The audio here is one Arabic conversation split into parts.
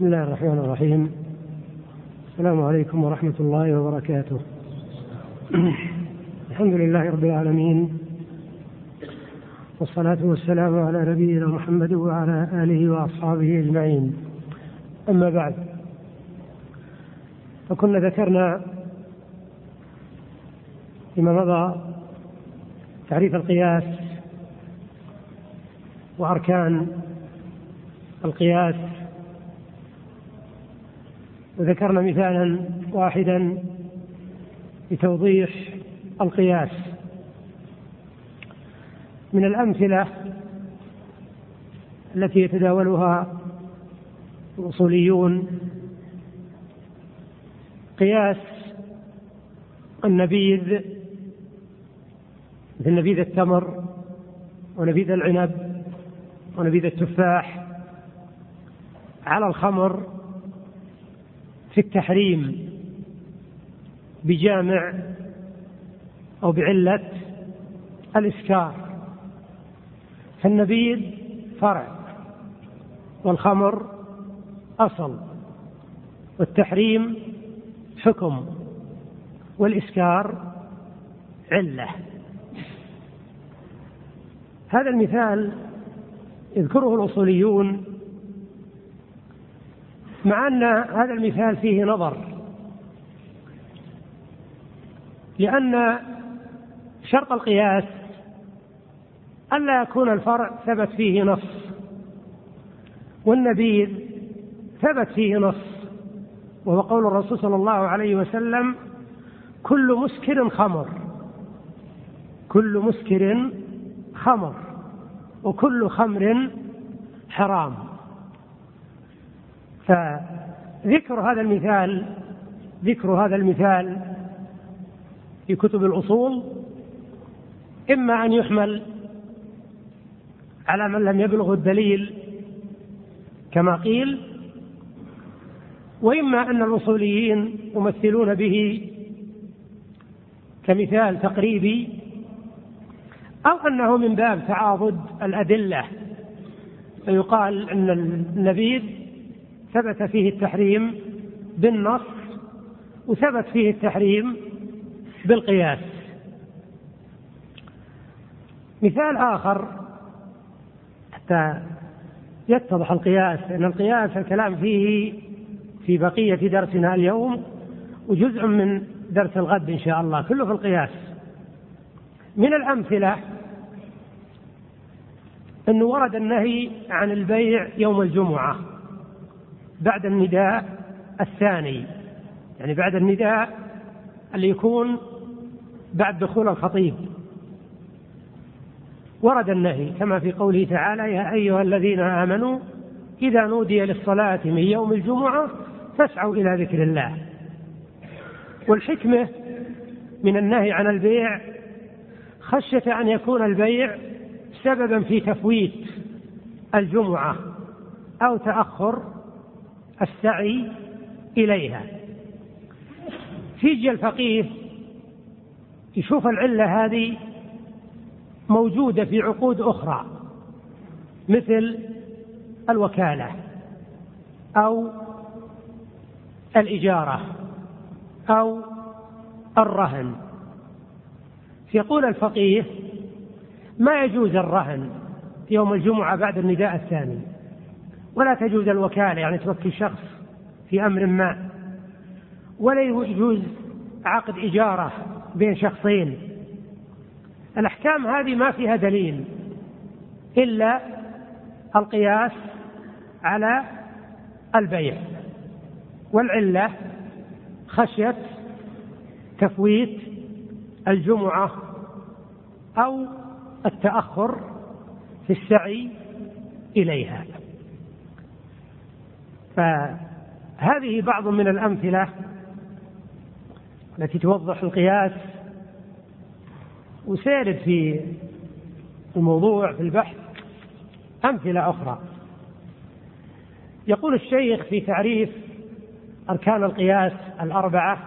بسم الله الرحمن الرحيم. السلام عليكم ورحمة الله وبركاته. الحمد لله رب العالمين. والصلاة والسلام على نبينا محمد وعلى آله وأصحابه أجمعين. أما بعد فكنا ذكرنا فيما مضى تعريف القياس وأركان القياس وذكرنا مثالا واحدا لتوضيح القياس. من الأمثلة التي يتداولها الأصوليون قياس النبيذ مثل نبيذ التمر ونبيذ العنب ونبيذ التفاح على الخمر في التحريم بجامع أو بعلة الإسكار. فالنبيذ فرع والخمر أصل والتحريم حكم والإسكار علة. هذا المثال يذكره الأصوليون مع أن هذا المثال فيه نظر. لأن شرط القياس ألا يكون الفرع ثبت فيه نص والنبيذ ثبت فيه نص وهو قول الرسول صلى الله عليه وسلم كل مسكر خمر كل مسكر خمر وكل خمر حرام. فذكر هذا المثال ذكر هذا المثال في كتب الأصول إما أن يحمل على من لم يبلغ الدليل كما قيل وإما أن الأصوليين يمثلون به كمثال تقريبي أو أنه من باب تعاضد الأدلة. فيقال أن النبيذ ثبت فيه التحريم بالنص وثبت فيه التحريم بالقياس. مثال آخر حتى يتضح القياس أن القياس الكلام فيه في بقية درسنا اليوم وجزء من درس الغد إن شاء الله كله في القياس. من الأمثلة أنه ورد النهي عن البيع يوم الجمعة. بعد النداء الثاني. يعني بعد النداء اللي يكون بعد دخول الخطيب. ورد النهي كما في قوله تعالى يا أيها الذين آمنوا إذا نودي للصلاة من يوم الجمعة فاسعوا إلى ذكر الله. والحكمة من النهي عن البيع خشية أن يكون البيع سببا في تفويت الجمعة أو تأخر السعي إليها. يجي الفقيه يشوف العلة هذه موجودة في عقود أخرى مثل الوكالة أو الإجارة أو الرهن. يقول الفقيه ما يجوز الرهن يوم الجمعة بعد النداء الثاني. ولا تجوز الوكالة يعني توكل شخص في أمر ما. ولا يجوز عقد إجارة بين شخصين. الأحكام هذه ما فيها دليل إلا القياس على البيع والعلة خشية تفويت الجمعة أو التأخر في السعي إليها. فهذه بعض من الأمثلة التي توضح القياس وسيرد في الموضوع في البحث أمثلة أخرى. يقول الشيخ في تعريف أركان القياس الأربعة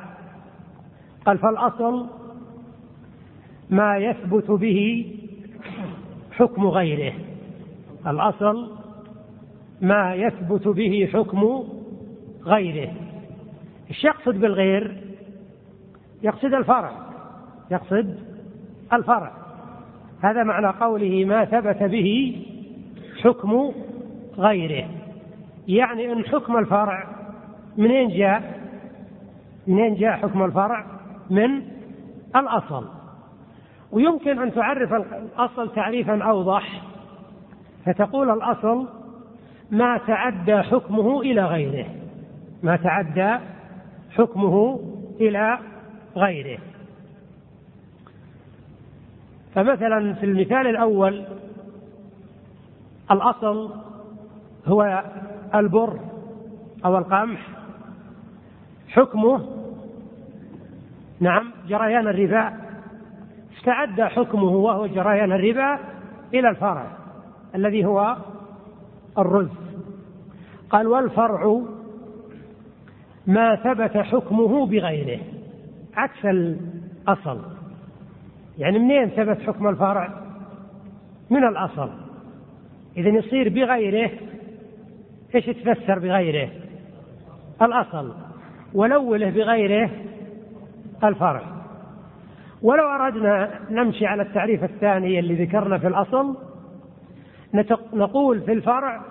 قال فالأصل ما يثبت به حكم غيره. الأصل ما يثبت به حكم غيره. إيش يقصد بالغير يقصد الفرع يقصد الفرع. هذا معنى قوله ما ثبت به حكم غيره. يعني إن حكم الفرع منين جاء؟ منين جاء حكم الفرع؟ من الأصل. ويمكن أن تعرف الأصل تعريفا أوضح. فتقول الأصل ما تعدى حكمه إلى غيره. ما تعدى حكمه إلى غيره. فمثلا في المثال الأول الأصل هو البر أو القمح. حكمه نعم جريان الربا. استعد حكمه وهو جريان الربا إلى الفرع الذي هو الرز. قال والفرع ما ثبت حكمه بغيره. عكس الأصل. يعني منين ثبت حكم الفرع؟ من الأصل. إذا يصير بغيره. إيش تفسر بغيره؟ الأصل. ولوله بغيره الفرع. ولو أردنا نمشي على التعريف الثاني اللي ذكرنا في الأصل نقول في الفرع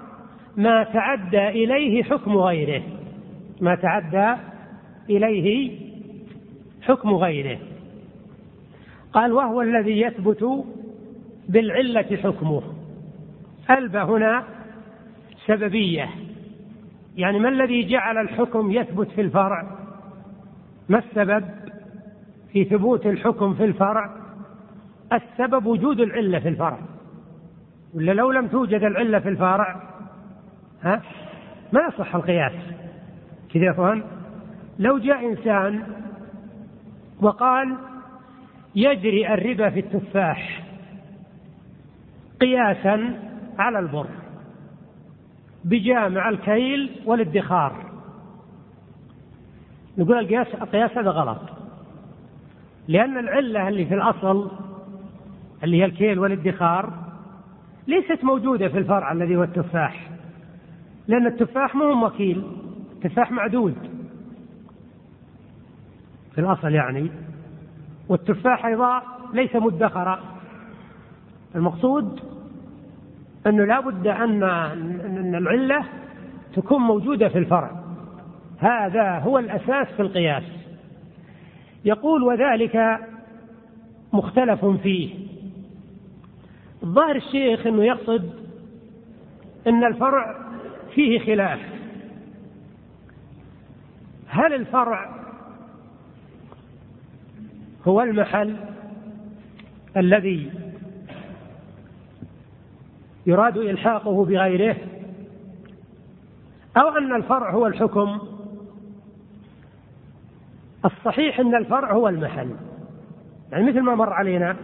ما تعدى إليه حكم غيره. ما تعدى إليه حكم غيره. قال وهو الذي يثبت بالعلة حكمه. ألب هنا سببية. يعني ما الذي جعل الحكم يثبت في الفرع؟ ما السبب في ثبوت الحكم في الفرع؟ السبب وجود العلة في الفرع. ولا لو لم توجد العلة في الفرع ها؟ ما يصح القياس. كذا يا إخوان. لو جاء إنسان وقال يجري الربا في التفاح قياسا على البر بجامع الكيل والادخار. نقول القياس القياس هذا غلط. لأن العلة اللي في الأصل اللي هي الكيل والادخار ليست موجودة في الفرع الذي هو التفاح. لأن التفاح مو وكيل التفاح معدود. في الأصل يعني. والتفاح أيضا ليس مدخرا. المقصود أنه لا بد أن العلة تكون موجودة في الفرع. هذا هو الأساس في القياس. يقول وذلك مختلف فيه. الظاهر الشيخ أنه يقصد أن الفرع فيه خلاف. هل الفرع هو المحل الذي يراد إلحاقه بغيره؟ أو أن الفرع هو الحكم؟ الصحيح أن الفرع هو المحل. يعني مثل ما مر علينا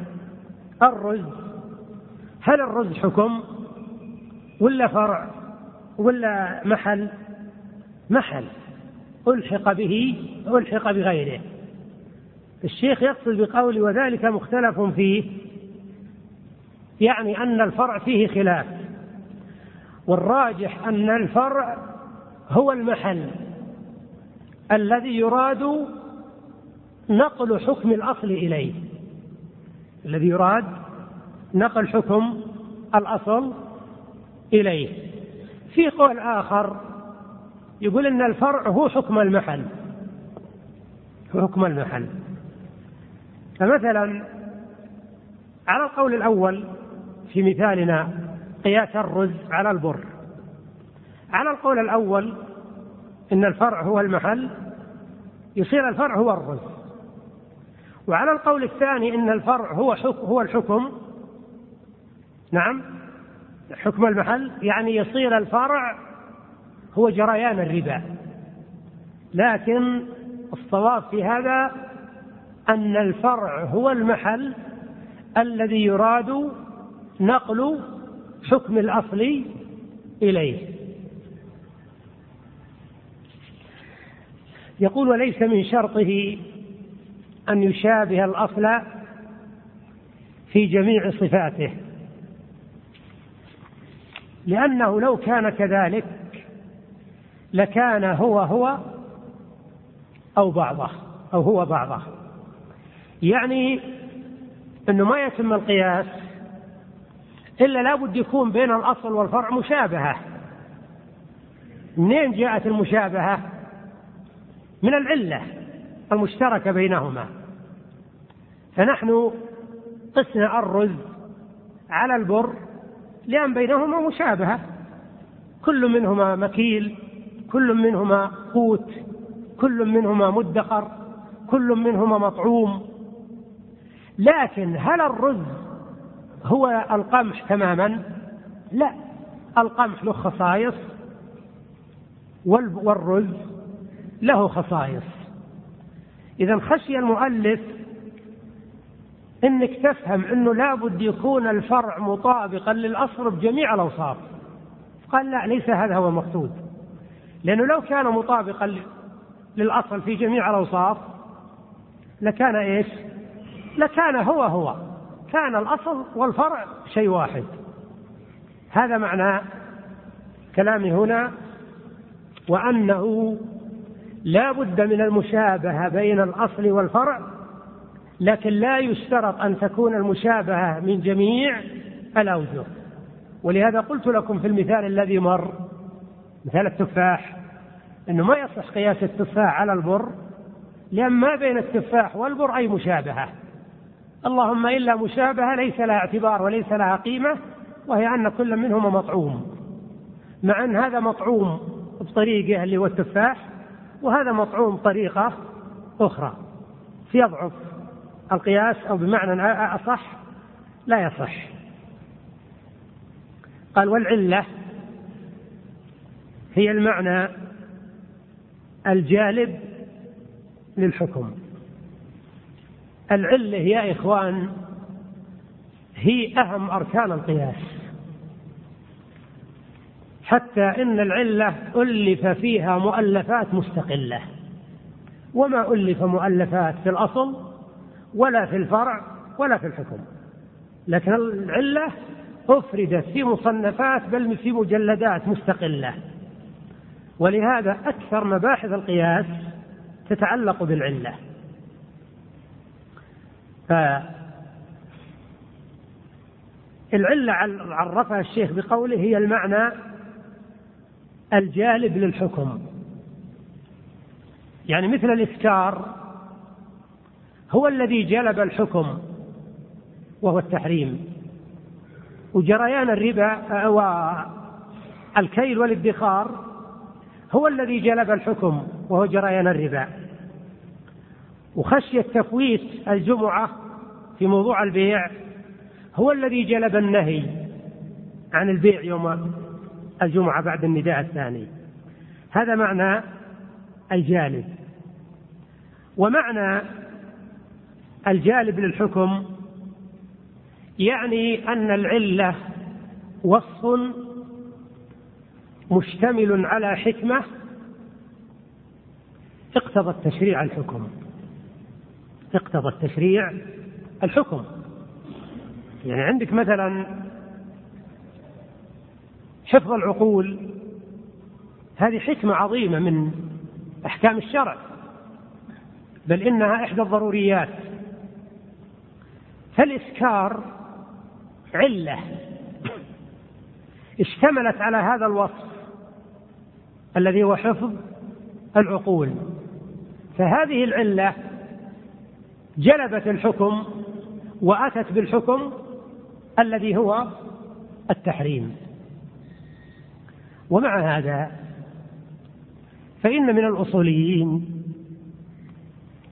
الرز هل الرز حكم ولا فرع ولا محل؟ محل. ألحق به ألحق بغيره. الشيخ يقصد بقوله وذلك مختلف فيه. يعني أن الفرع فيه خلاف. والراجح أن الفرع هو المحل الذي يراد نقل حكم الأصل إليه. الذي يراد نقل حكم الأصل إليه. في قول آخر يقول أن الفرع هو حكم المحل. هو حكم المحل. فمثلا على القول الأول في مثالنا قياس الرز على البر. على القول الأول إن الفرع هو المحل يصير الفرع هو الرز. وعلى القول الثاني إن الفرع هو هو الحكم نعم. حكم المحل يعني يصير الفرع هو جريان الربا. لكن الصواب في هذا أن الفرع هو المحل الذي يراد نقل حكم الأصل إليه. يقول وليس من شرطه أن يشابه الأصل في جميع صفاته. لأنه لو كان كذلك لكان هو هو أو بعضه أو هو بعضه. يعني أنه ما يتم القياس إلا لابد يكون بين الأصل والفرع مشابهة. منين جاءت المشابهة؟ من العلة المشتركة بينهما. فنحن قسنا الرز على البر لأن بينهما مشابهة. كل منهما مكيل كل منهما قوت كل منهما مدخر كل منهما مطعوم. لكن هل الرز هو القمح تماما؟ لا. القمح له خصائص والرز له خصائص إذا خشي المؤلف إنك تفهم إنه لابد يكون الفرع مطابقا للأصل بجميع الأوصاف. قال لا ليس هذا هو المقصود. لأنه لو كان مطابقا للأصل في جميع الأوصاف لكان إيش؟ لكان هو هو. كان الأصل والفرع شيء واحد. هذا معنى كلامي هنا وأنه لا بد من المشابهة بين الأصل والفرع لكن لا يشترط أن تكون المشابهة من جميع الأوجه. ولهذا قلت لكم في المثال الذي مر مثال التفاح أنه ما يصح قياس التفاح على البر لأن ما بين التفاح والبر أي مشابهة. اللهم إلا مشابهة ليس لها اعتبار وليس لها قيمة وهي أن كل منهما مطعوم. مع أن هذا مطعوم بطريقة اللي هو التفاح وهذا مطعوم طريقة أخرى. فيضعف القياس أو بمعنى أصح لا يصح. قال والعلة هي المعنى الجالب للحكم. العلة يا إخوان هي أهم أركان القياس. حتى إن العلة ألف فيها مؤلفات مستقلة. وما ألف مؤلفات في الأصل؟ ولا في الفرع ولا في الحكم. لكن العلة أفردت في مصنفات بل في مجلدات مستقلة. ولهذا أكثر مباحث القياس تتعلق بالعلة. فالعلة عرفها الشيخ بقوله هي المعنى الجالب للحكم. يعني مثل الإسكار هو الذي جلب الحكم وهو التحريم. وجريان الربا والكيل والادخار هو الذي جلب الحكم وهو جريان الربا. وخشية تفويت الجمعة في موضوع البيع هو الذي جلب النهي عن البيع يوم الجمعة بعد النداء الثاني. هذا معنى الجالب. ومعنى الجالب للحكم يعني أن العلة وصف مشتمل على حكمة اقتضى التشريع الحكم. اقتضى التشريع الحكم. يعني عندك مثلا حفظ العقول هذه حكمة عظيمة من أحكام الشرع بل إنها إحدى الضروريات. فالإسكار علة. اشتملت على هذا الوصف الذي هو حفظ العقول. فهذه العلة جلبت الحكم وأتت بالحكم الذي هو التحريم. ومع هذا فإن من الأصوليين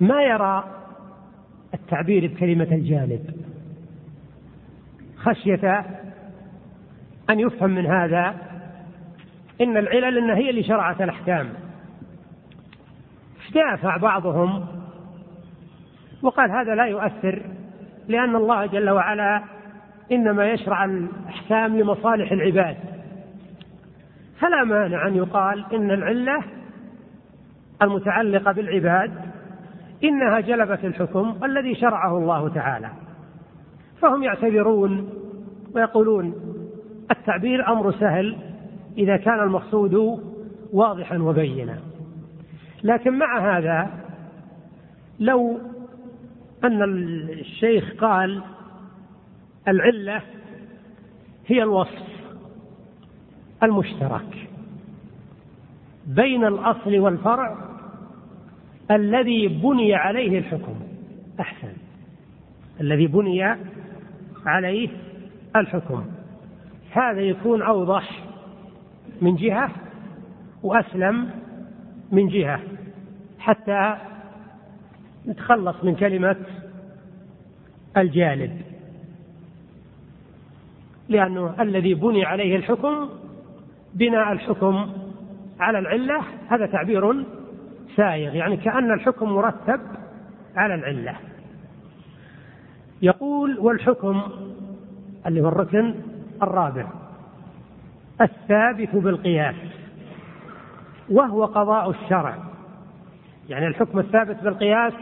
ما يرى التعبير بكلمة الجانب خشية أن يفهم من هذا إن العلل إن هي اللي شرعت الأحكام. دافع بعضهم وقال هذا لا يؤثر لأن الله جل وعلا إنما يشرع الأحكام لمصالح العباد. فلا مانع أن يقال إن العلة المتعلقة بالعباد إنها جلبت الحكم الذي شرعه الله تعالى. فهم يعتبرون ويقولون التعبير أمر سهل إذا كان المقصود واضحا وبينا. لكن مع هذا لو أن الشيخ قال العلة هي الوصف المشترك بين الأصل والفرع الذي بني عليه الحكم. أحسن. الذي بني عليه الحكم. هذا يكون أوضح من جهة وأسلم من جهة حتى نتخلص من كلمة الجالب لأنه الذي بني عليه الحكم بناء الحكم على العلة هذا تعبير سائغ يعني كأن الحكم مرتب على العلة. يقول والحكم اللي هو الركن الرابع. الثابت بالقياس وهو قضاء الشرع. يعني الحكم الثابت بالقياس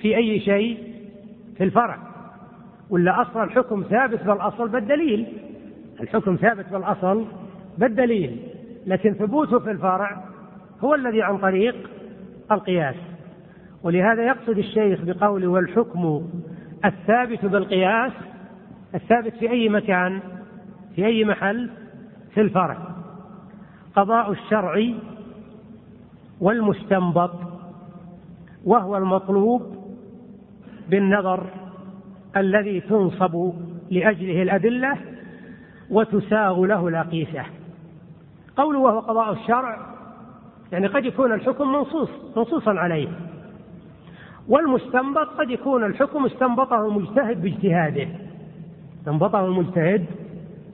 في أي شيء؟ في الفرع. ولا أصل الحكم ثابت بالأصل بالدليل؟ الحكم ثابت بالأصل بالدليل. لكن ثبوته في الفرع هو الذي عن طريق القياس. ولهذا يقصد الشيخ بقوله والحكم الثابت بالقياس الثابت في أي مكان في أي محل؟ في الفرع. قضاء الشرع والمستنبط وهو المطلوب بالنظر الذي تنصب لأجله الأدلة وتساغ له الأقيسة قوله وهو قضاء الشرع يعني قد يكون الحكم منصوص منصوصا عليه. والمستنبط قد يكون الحكم استنبطه المجتهد باجتهاده. استنبطه المجتهد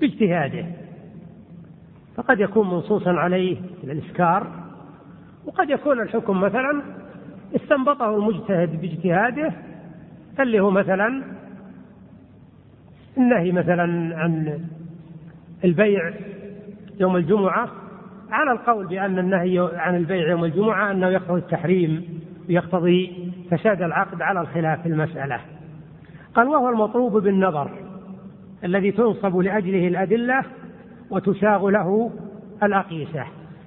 باجتهاده. فقد يكون منصوصا عليه الإسكار وقد يكون الحكم مثلا استنبطه المجتهد باجتهاده اللي هو مثلا النهي مثلا عن البيع يوم الجمعة على القول بأن النهي عن البيع يوم الجمعة أنه يقتضي التحريم ويقتضي فساد العقد على الخلاف في المسألة. قال وهو المطلوب بالنظر الذي تنصب لأجله الأدلة وتساغ له الأقيسة.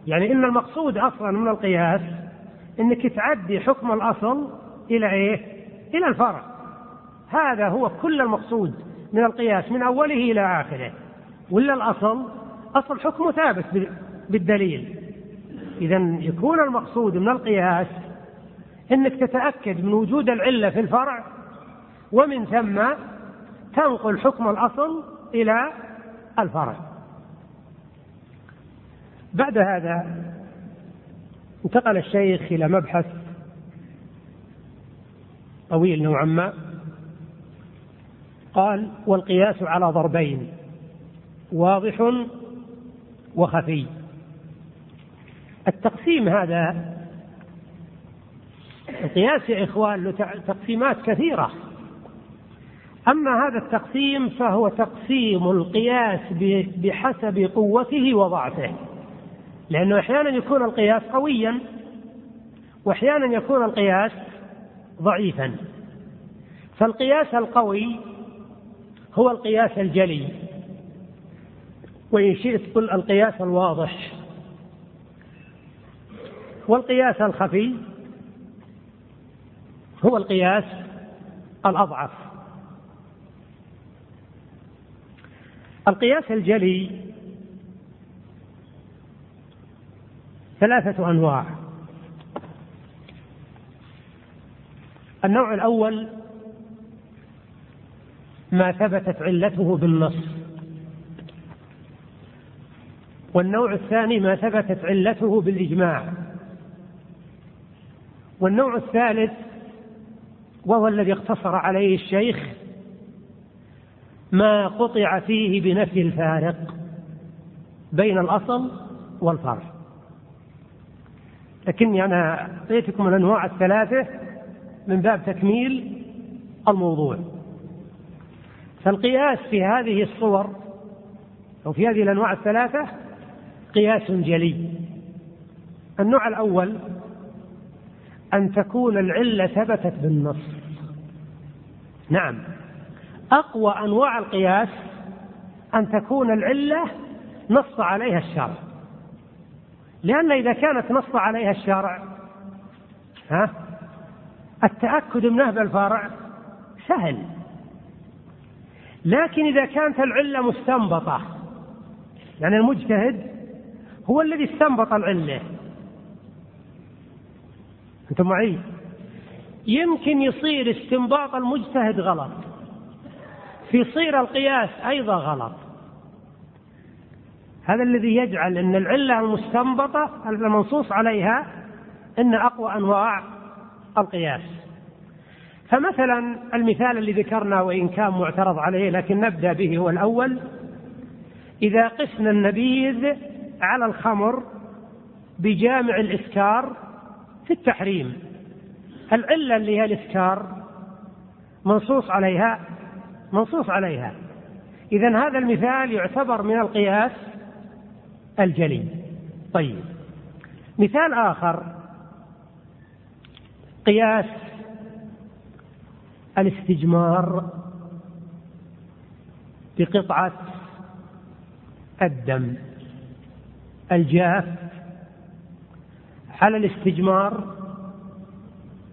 يعني إن المقصود أصلا من القياس أنك تعدي حكم الأصل إلى إيه؟ إلى الفرع. هذا هو كل المقصود من القياس من أوله إلى آخره. ولا الأصل؟ أصل حكمه ثابت بالدليل. إذا يكون المقصود من القياس أنك تتأكد من وجود العلة في الفرع ومن ثم تنقل حكم الأصل إلى الفرع. بعد هذا انتقل الشيخ إلى مبحث طويل نوعا ما. قال والقياس على ضربين واضح وخفي. التقسيم هذا القياس يا إخوان له تقسيمات كثيرة. أما هذا التقسيم فهو تقسيم القياس بحسب قوته وضعفه. لأنه أحيانا يكون القياس قويا وأحيانا يكون القياس ضعيفا. فالقياس القوي هو القياس الجلي. وإن شئت قل القياس الواضح. والقياس الخفي هو القياس الأضعف. القياس الجلي. ثلاثة أنواع. النوع الأول ما ثبتت علته بالنص. والنوع الثاني ما ثبتت علته بالإجماع. والنوع الثالث وهو الذي اقتصر عليه الشيخ ما قطع فيه بنفي الفارق بين الأصل والفرع. لكني أنا أعطيتكم الأنواع الثلاثة من باب تكميل الموضوع. فالقياس في هذه الصور أو في هذه الأنواع الثلاثة قياس جلي. النوع الأول أن تكون العلة ثبتت بالنص. نعم. أقوى أنواع القياس أن تكون العلة نص عليها الشرع لأن إذا كانت نص عليها الشارع ها التأكد منه بالفرع سهل. لكن إذا كانت العلة مستنبطة يعني المجتهد هو الذي استنبط العلة. أنتم معي؟ يمكن يصير استنباط المجتهد غلط. في صير القياس أيضا غلط. هذا الذي يجعل أن العلة المستنبطة المنصوص عليها أن أقوى أنواع القياس. فمثلا المثال اللي ذكرنا وإن كان معترض عليه لكن نبدأ به هو الأول. إذا قسنا النبيذ على الخمر بجامع الإسكار في التحريم. العلة اللي هي الإسكار منصوص عليها منصوص عليها. إذا هذا المثال يعتبر من القياس الجلي. طيب. مثال آخر. قياس الاستجمار بقطعة الدم. الجاف على الاستجمار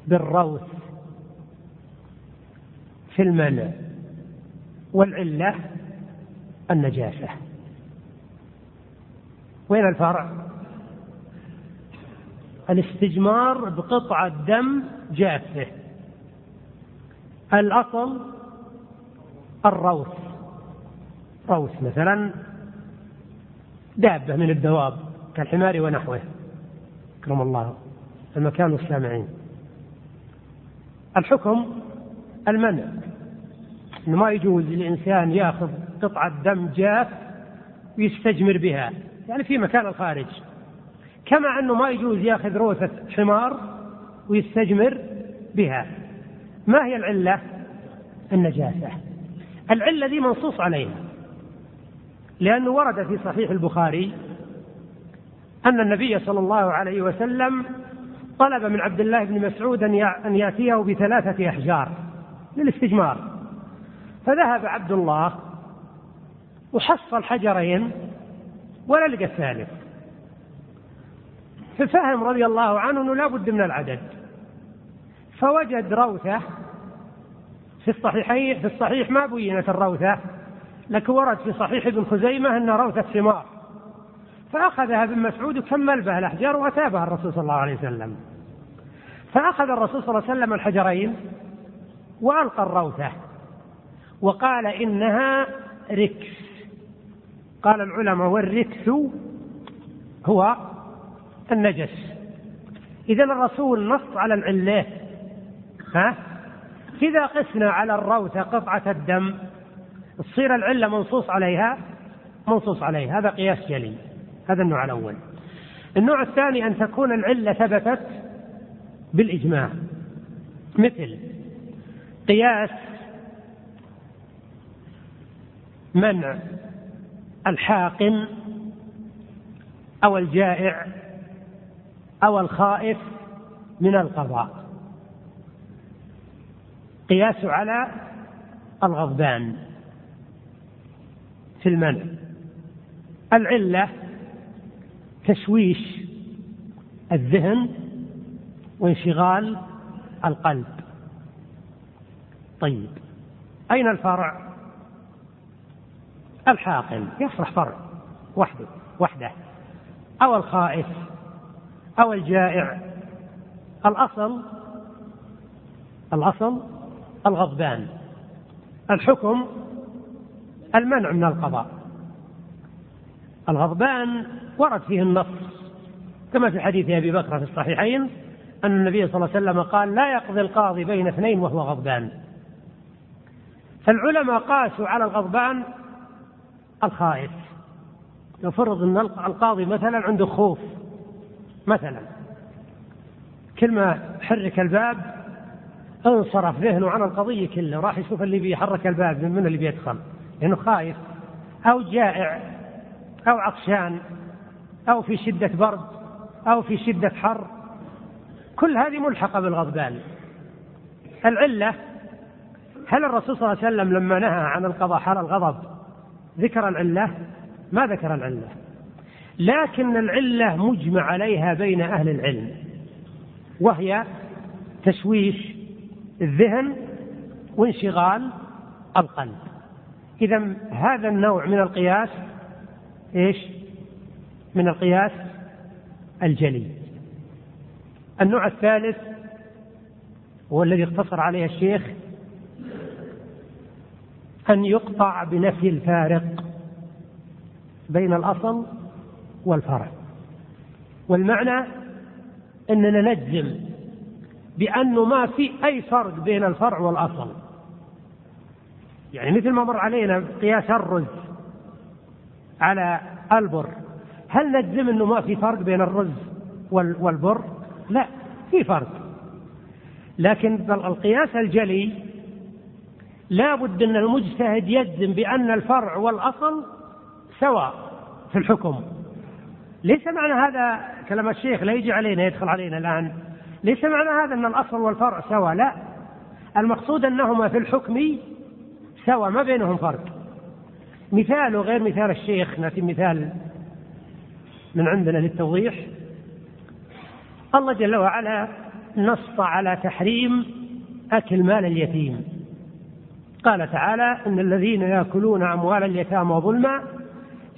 بالروث في المنع. والعلة النجاسة. وين الفرع؟ الاستجمار بقطعة دم جافة. الأصل الروث. روث مثلا دابة من الدواب كالحمار ونحوه. أكرم الله المكان والسامعين. الحكم المنع. إنه ما يجوز للإنسان يأخذ قطعة دم جاف ويستجمر بها يعني في مكان الخارج. كما أنه ما يجوز يأخذ روثة حمار ويستجمر بها. ما هي العلة؟ النجاسة. العلة دي منصوص عليها لأنه ورد في صحيح البخاري أن النبي صلى الله عليه وسلم طلب من عبد الله بن مسعود أن يأتيه بثلاثة أحجار للاستجمار. فذهب عبد الله وحصل حجرين ولا لقى الثالث ففهم رضي الله عنه أنه لا بد من العدد. فوجد روثة في الصحيحين في الصحيح ما بينت الروثة لكن ورد في صحيح ابن خزيمة أن روثة ثمار فأخذها ابن مسعود وكمل بها الأحجار وأتابها الرسول صلى الله عليه وسلم. فأخذ الرسول صلى الله عليه وسلم الحجرين وألقى الروثة. وقال إنها ركس. قال العلماء والركس هو النجس. إذا الرسول نص على العلة. ها؟ إذا قسنا على الروثة قطعة الدم تصير العلة منصوص عليها؟ منصوص عليها. هذا قياس جلي. هذا النوع الأول. النوع الثاني أن تكون العلة ثبتت بالإجماع. مثل قياس منع الحاقن أو الجائع أو الخائف من القضاء. قياس على الغضبان في المنع. العلة تشويش الذهن وانشغال القلب. طيب أين الفرع؟ الحاقن يصلح فرع وحده وحده. أو الخائف أو الجائع. الأصل الأصل الغضبان. الحكم المنع من القضاء. الغضبان ورد فيه النص كما في حديث أبي بكر في الصحيحين أن النبي صلى الله عليه وسلم قال لا يقضي القاضي بين اثنين وهو غضبان. فالعلماء قاسوا على الغضبان الخائف. لو إن القاضي مثلا عنده خوف مثلا. كل ما حرك الباب انصرف ذهنه عن القضية كلها راح يشوف اللي بيحرك الباب من اللي بيدخل. لأنه خايف. أو جائع أو عطشان أو في شدة برد أو في شدة حر. كل هذه ملحقة بالغضبان. العلة هل الرسول صلى الله عليه وسلم لما نهى عن القضاء حال الغضب ذكر العلة ما ذكر العلة لكن العلة مجمع عليها بين أهل العلم وهي تشويش الذهن وانشغال القلب إذا هذا النوع من القياس إيش؟ من القياس الجلي. النوع الثالث هو الذي اقتصر عليه الشيخ أن يقطع بنفي الفارق بين الأصل والفرع. والمعنى أننا نجزم بأنه ما في أي فرق بين الفرع والأصل. يعني مثل ما مر علينا قياس الرز على البر هل نجزم إنه ما في فرق بين الرز والبر؟ لا في فرق لكن القياس الجلي لا بد أن المجتهد يجزم بأن الفرع والأصل سواء في الحكم. ليس معنى هذا كلام الشيخ لا يجي علينا يدخل علينا الآن. ليس معنى هذا أن الأصل والفرع سواء لا. المقصود أنهما في الحكم سواء ما بينهم فرق. مثاله غير مثال الشيخ نأتي مثال من عندنا للتوضيح. الله جل وعلا نص على تحريم أكل مال اليتيم. قال تعالى إن الذين يأكلون أموال اليتامى ظلما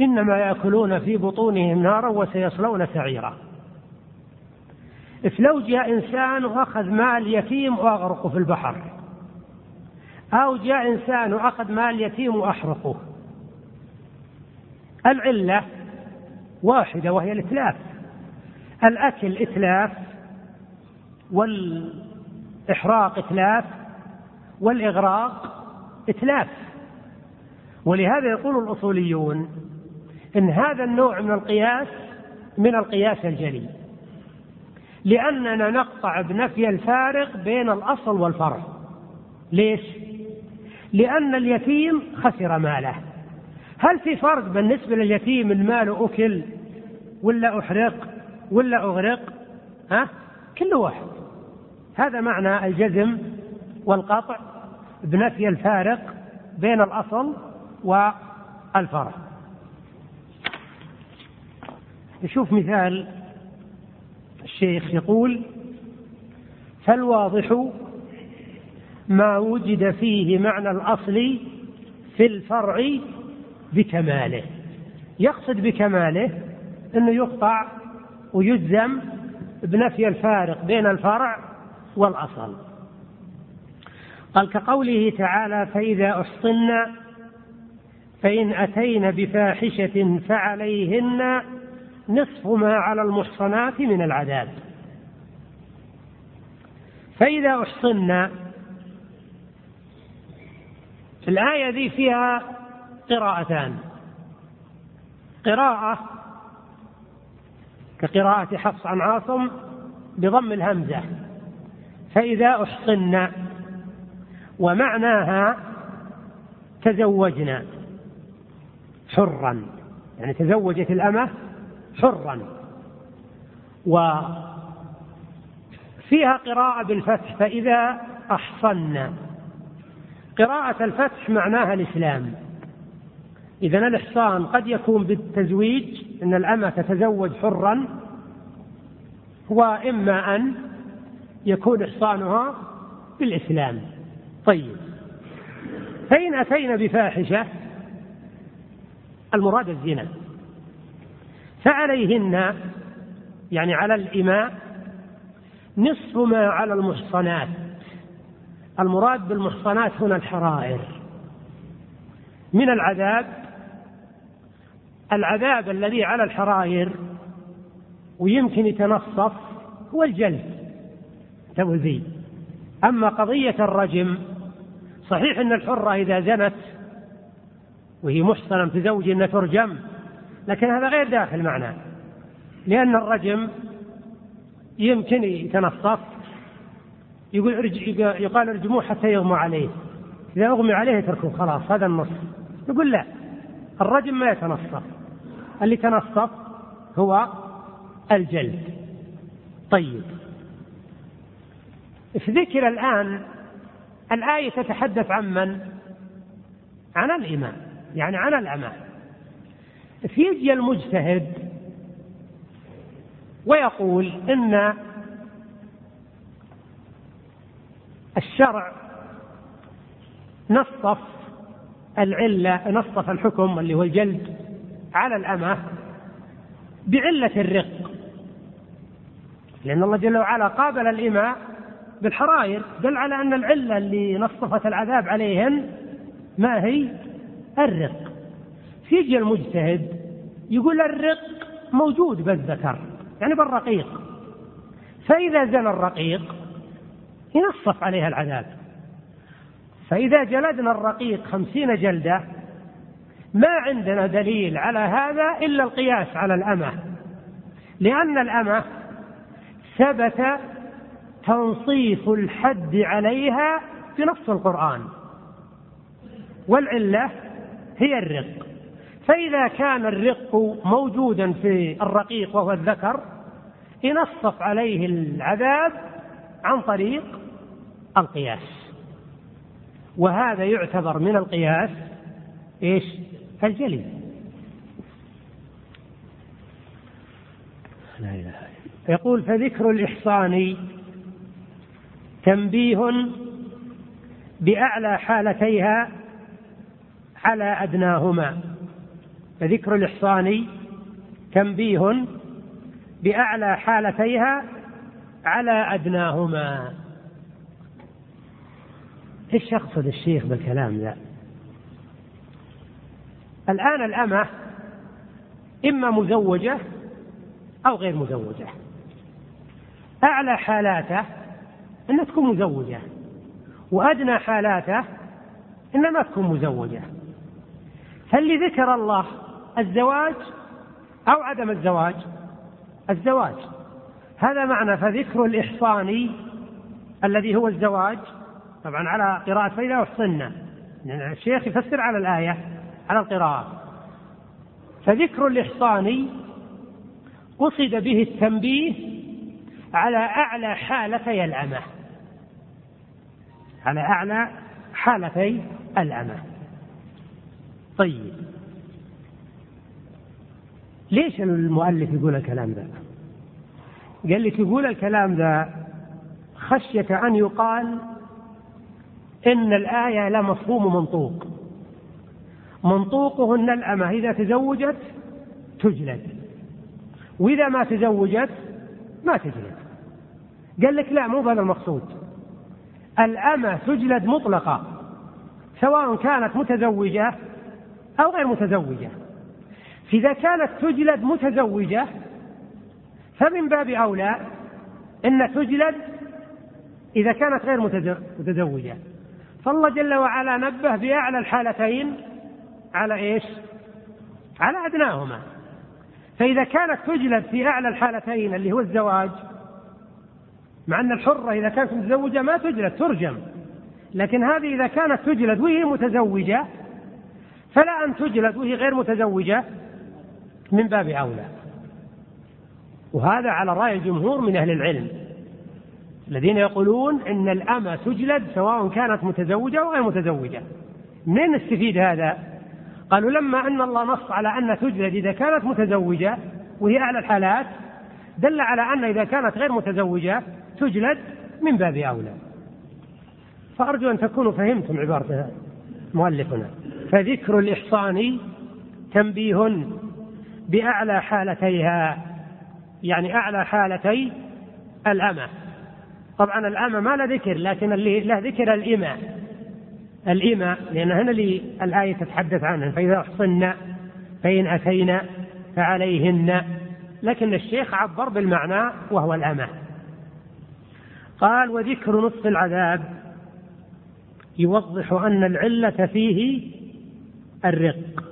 إنما يأكلون في بطونهم نارا وسيصلون سعيرا. لو جاء إنسان وأخذ مال يتيم وأغرقه في البحر أو جاء إنسان وأخذ مال يتيم وأحرقه العلة واحدة وهي الإتلاف. الأكل إتلاف والإحراق إتلاف والإغراق إتلاف. ولهذا يقول الأصوليون إن هذا النوع من القياس من القياس الجلي لأننا نقطع بنفي الفارق بين الأصل والفرع. ليش؟ لأن اليتيم خسر ماله. هل في فرق بالنسبة لليتيم إن ماله أكل ولا أحرق ولا أغرق؟ ها؟ كل واحد. هذا معنى الجزم والقطع. بنفي الفارق بين الأصل والفرع. نشوف مثال الشيخ يقول فالواضح ما وجد فيه معنى الأصل في الفرع بكماله. يقصد بكماله أنه يقطع ويجزم بنفي الفارق بين الفرع والأصل. قال كقوله تعالى فإذا أحصن فإن أتين بفاحشة فعليهن نصف ما على المحصنات من العذاب. فإذا أحصن الآية ذي فيها قراءتان. قراءة كقراءة حفص عن عاصم بضم الهمزة. فإذا أحصن ومعناها تزوجنا حرا يعني تزوجت الأمة حرا. وفيها قراءة بالفتح فإذا أحصن. قراءة الفتح معناها الإسلام. إذا الإحصان قد يكون بالتزويج أن الأمة تتزوج حرا وإما أن يكون إحصانها بالإسلام. طيب. فإن أتينا بفاحشة المراد الزنا. فعليهن يعني على الإماء نصف ما على المحصنات. المراد بالمحصنات هنا الحرائر. من العذاب العذاب الذي على الحرائر ويمكن يتنصف هو الجلد. تبذي أما قضية الرجم صحيح أن الحرة إذا زنت وهي محصنة تزوج أن ترجم لكن هذا غير داخل معنا لأن الرجم يمكن يتنصف يقول يقال ارجموه حتى يغمى عليه إذا أغمي عليه يتركوه خلاص هذا النص يقول لا الرجم ما يتنصف اللي تنصف هو الجلد. طيب في ذكر الآن الآية تتحدث عن من؟ عن الإمام يعني عن الأمة فيجي المجتهد ويقول إن الشرع نصف العلة نصف الحكم اللي هو الجلد على الأمة بعلة الرق لأن الله جل وعلا قابل الإماء بالحرائر دل على أن العلة اللي نصفت العذاب عليهن ما هي؟ الرق. فيجي المجتهد يقول الرق موجود بالذكر يعني بالرقيق. فإذا زنى الرقيق ينصف عليها العذاب. فإذا جلدنا الرقيق خمسين جلدة ما عندنا دليل على هذا إلا القياس على الأمة. لأن الأمة ثبت تنصيف الحد عليها بنص القرآن. والعلة هي الرق. فإذا كان الرق موجودا في الرقيق وهو الذكر ينصف عليه العذاب عن طريق القياس. وهذا يعتبر من القياس إيش؟ الجلي. لا إلا يقول فذكر الإحصان تنبيه بأعلى حالتيها على أدناهما. فذكر الإحصان تنبيه بأعلى حالتيها على أدناهما. إيش يقصد الشيخ بالكلام ذا؟ الآن الأمة إما مزوجة أو غير مزوجة. أعلى حالاته أن تكون مزوجة. وأدنى حالاته أن ما تكون مزوجة. هل ذكر الله الزواج أو عدم الزواج الزواج. هذا معنى فذكر الإحصان الذي هو الزواج. طبعا على قراءة فإذا أحصنا يعني الشيخ يفسر على الآية على القراءة. فذكر الإحصان قصد به التنبيه على أعلى حالتي الأمة على أعلى حالتي الأمة طيب. ليش المؤلف يقول الكلام ذا؟ قال لك يقول الكلام ذا خشية أن يقال إن الآية لا مفهوم منطوق. منطوقه أن الأمة إذا تزوجت تجلد. وإذا ما تزوجت ما تجلد. قال لك لا مو هذا المقصود. الأمة تجلد مطلقة سواء كانت متزوجة أو غير متزوجة. فإذا كانت تجلد متزوجة فمن باب أولى أن تجلد إذا كانت غير متزوجة. فالله جل وعلا نبه بأعلى الحالتين على إيش؟ على أدناهما. فإذا كانت تجلد في أعلى الحالتين اللي هو الزواج مع أن الحرة إذا كانت متزوجة ما تجلد ترجم. لكن هذه إذا كانت تجلد وهي متزوجة فلا أن تجلد وهي غير متزوجة من باب أولى. وهذا على رأي الجمهور من أهل العلم الذين يقولون إن الأمة تجلد سواء كانت متزوجة أو غير متزوجة. منين نستفيد هذا؟ قالوا لما أن الله نص على أن تجلد إذا كانت متزوجة وهي أعلى الحالات دل على أن إذا كانت غير متزوجة تجلد من باب أولى. فأرجو أن تكونوا فهمتم عبارة مؤلفنا. فذكر الإحصان تنبيه بأعلى حالتيها يعني أعلى حالتي الأمة. طبعا الأمة ما له ذكر لكن اللي له ذكر الإماء. الإماء لأن هنا اللي الآية تتحدث عنه فإذا أحصن فإن أتينا فعليهن. لكن الشيخ عبر بالمعنى وهو الأمة. قال وذكر نصف العذاب. يوضح أن العلة فيه الرق.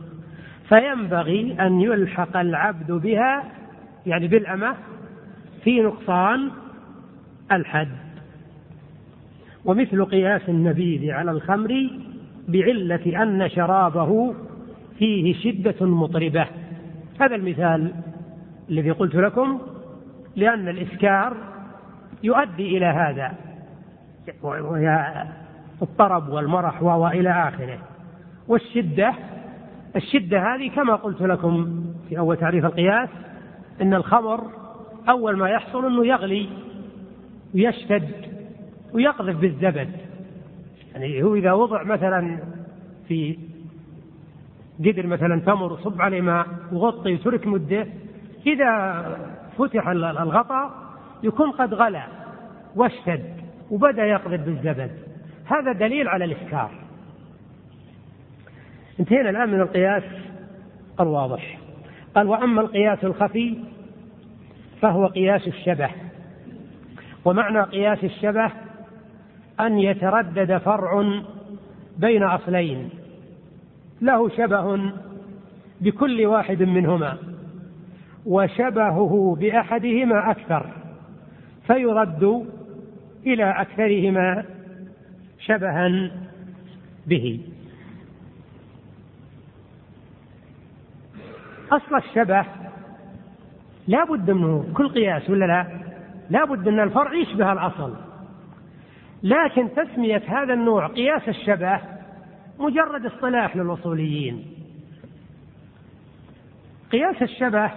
فينبغي أن يلحق العبد بها يعني بالأمة في نقصان الحد. ومثل قياس النبيذ على الخمر بعلة أن شرابه فيه شدة مطربة. هذا المثال الذي قلت لكم لأن الإسكار يؤدي إلى هذا. الطرب والمرح وإلى آخره. والشدة الشدة هذه كما قلت لكم في أول تعريف القياس أن الخمر أول ما يحصل أنه يغلي ويشتد ويقذف بالزبد. يعني هو إذا وضع مثلا في قدر مثلا تمر وصب عليه ماء وغطي وترك مدة إذا فتح الغطاء يكون قد غلى واشتد وبدأ يقذف بالزبد هذا دليل على الإسكار انتهينا الآن من القياس الواضح. قال وأما القياس الخفي فهو قياس الشبه. ومعنى قياس الشبه أن يتردد فرع بين أصلين. له شبه بكل واحد منهما وشبهه بأحدهما أكثر. فيرد إلى أكثرهما شبها به. أصل الشبه لا بد منه كل قياس ولا لا؟ لا بد أن الفرع يشبه الأصل. لكن تسمية هذا النوع قياس الشبه مجرد اصطلاح للأصوليين. قياس الشبه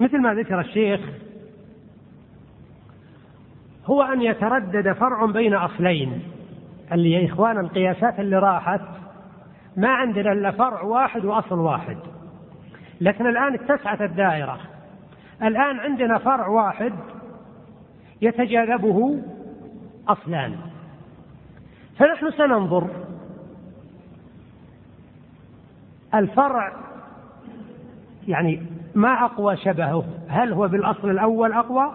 مثل ما ذكر الشيخ هو أن يتردد فرع بين أصلين اللي يا إخوان القياسات اللي راحت ما عندنا إلا فرع واحد وأصل واحد. لكن الآن اتسعت الدائرة. الآن عندنا فرع واحد يتجاذبه أصلان. فنحن سننظر. الفرع يعني ما أقوى شبهه؟ هل هو بالأصل الأول أقوى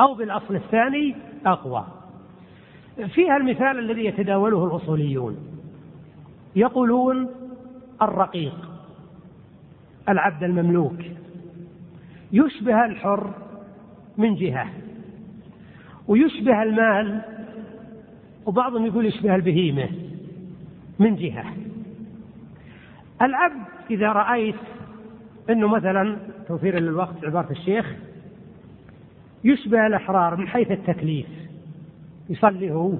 أو بالأصل الثاني أقوى؟ فيها المثال الذي يتداوله الأصوليون. يقولون الرقيق العبد المملوك يشبه الحر من جهة ويشبه المال وبعضهم يقول يشبه البهيمة من جهة. العبد إذا رأيت أنه مثلا توفيرا للوقت عبارة الشيخ يشبه الأحرار من حيث التكليف. يصلي هو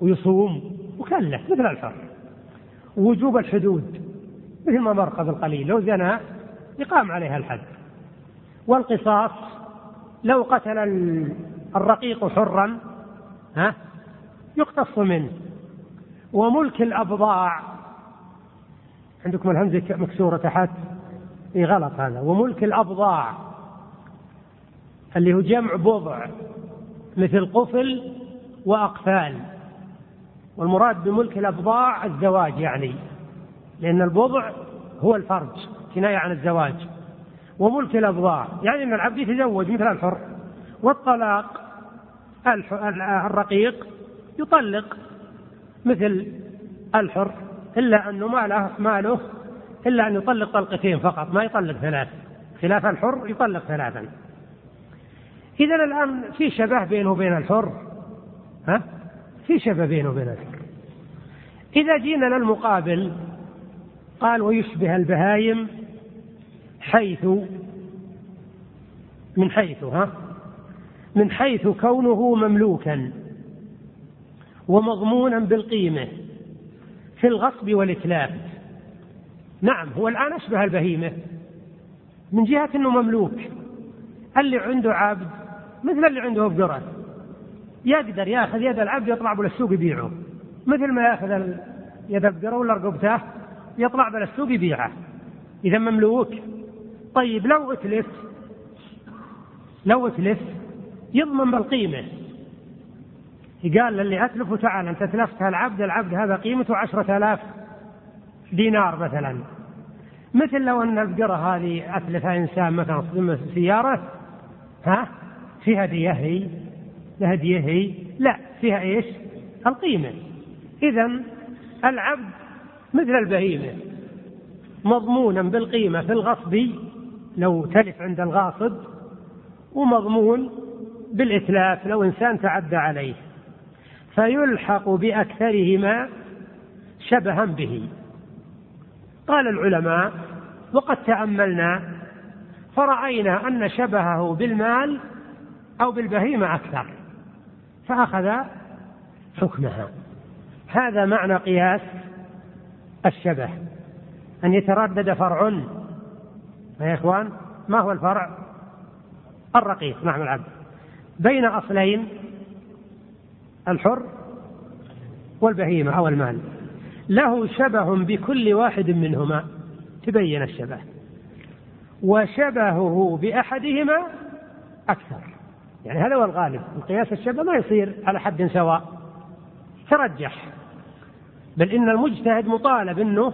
ويصوم مكلف مثل الحر. وجوب الحدود مثل ما مر قبل قليل لو زنى يقام عليها الحد. والقصاص لو قتل الرقيق حرا ها يقتص منه. وملك الأبضاع عندكم الهمزة مكسورة تحت؟ إي غلط هذا. وملك الأبضاع اللي هو جمع بضع مثل قفل وأقفال. والمراد بملك الأبضاع الزواج يعني لأن البضع هو الفرج كناية عن الزواج. وملك الأبضاع يعني أن العبد يتزوج مثل الحر والطلاق الرقيق يطلق مثل الحر إلا أنه ماله ماله إلا أن يطلق طلقتين فقط ما يطلق ثلاث. خلاف الحر يطلق ثلاثا. إذا الآن في شبه بينه وبين الحر. ها؟ في شبه بينه وبين الحر. إذا جينا للمقابل قال ويشبه البهايم حيث من حيث ها؟ من حيث كونه مملوكا ومضمونا بالقيمة في الغصب والإتلاف. نعم هو الآن أشبه البهيمة. من جهة أنه مملوك. اللي عنده عبد مثل اللي عنده بقرة يقدر يأخذ يد العبد يطلع به السوق يبيعه. مثل ما يأخذ يد البقرة ولا رقبته يطلع به السوق يبيعه. إذا مملوك. طيب لو أتلف لو أتلف يضمن بالقيمة. قال للي أتلفه تعال أنت أتلفت العبد العبد هذا قيمته عشرة آلاف دينار مثلا. مثل لو أن البقرة هذه أتلفها إنسان مثلا صدم سيارة ها؟ فيها هدية هي؟ هدية هي؟ لا فيها إيش؟ القيمة. إذا العبد مثل البهيمة مضمونا بالقيمة في الغصب لو تلف عند الغاصب ومضمون بالإتلاف لو إنسان تعدى عليه. فيلحق بأكثرهما شبها به. قال العلماء وقد تأملنا فرأينا أن شبهه بالمال أو بالبهيمة أكثر فأخذ حكمها. هذا معنى قياس الشبه أن يتردد فرع. يا إخوان ما هو الفرع؟ الرقيق نعم العبد. بين أصلين الحر والبهيمة أو المال. له شبه بكل واحد منهما. تبين الشبه. وشبهه بأحدهما أكثر. يعني هذا هو الغالب. القياس الشبه ما يصير على حد سواء. ترجح. بل إن المجتهد مطالب أنه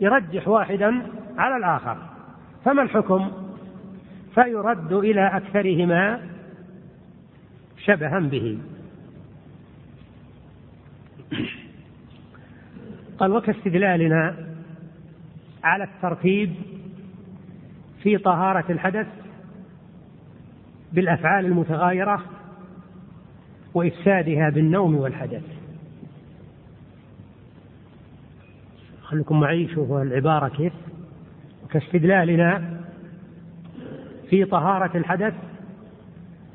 يرجح واحدا على الآخر. فما الحكم؟ فيرد إلى أكثرهما شبها به. قال وكاستدلالنا على الترتيب في طهارة الحدث بالأفعال المتغايرة وإفسادها بالنوم والحدث. خليكم معي شوفوا العبارة كيف. كاستدلالنا في طهارة الحدث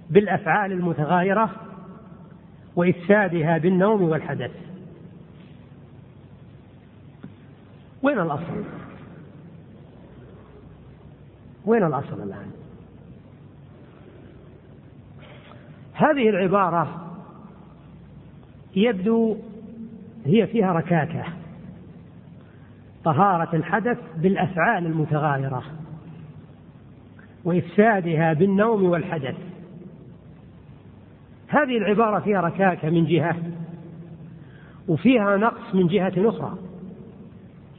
بالأفعال المتغايرة وإفسادها بالنوم والحدث. وين الأصل؟ وين الأصل الآن؟ هذه العبارة يبدو هي فيها ركاكة طهارة الحدث بالأفعال المتغايرة وإفسادها بالنوم والحدث هذه العبارة فيها ركاكة من جهة وفيها نقص من جهة أخرى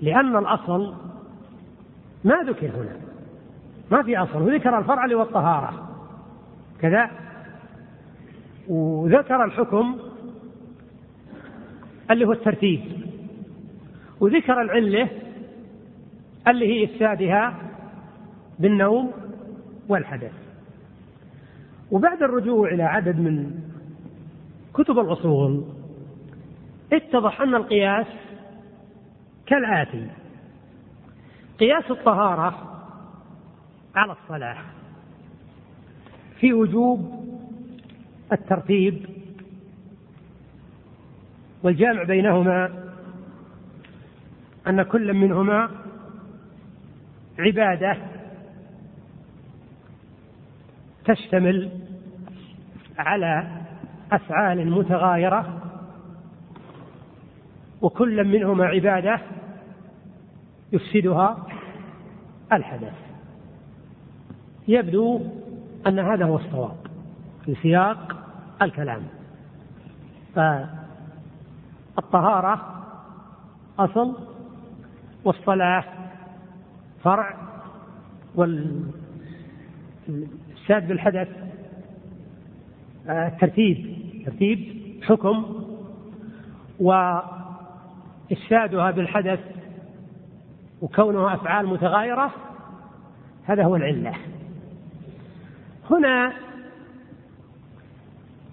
لأن الأصل ما ذكر هنا. ما في أصل. وذكر الفرع اللي هو الطهارة كذا. وذكر الحكم اللي هو الترتيب. وذكر العلة اللي هي إفسادها بالنوم والحدث. وبعد الرجوع إلى عدد من كتب الأصول اتضح أن القياس كالآتي. قياس الطهارة على الصلاة في وجوب الترتيب والجامع بينهما أن كل منهما عبادة تشتمل على أفعال متغايرة وكل منهما عبادة يفسدها الحدث. يبدو أن هذا هو الصواب في سياق الكلام. فالطهارة أصل والصلاة فرع والساد بالحدث ترتيب ترتيب حكم وإفسادها بالحدث وكونها أفعال متغايرة هذا هو العلة. هنا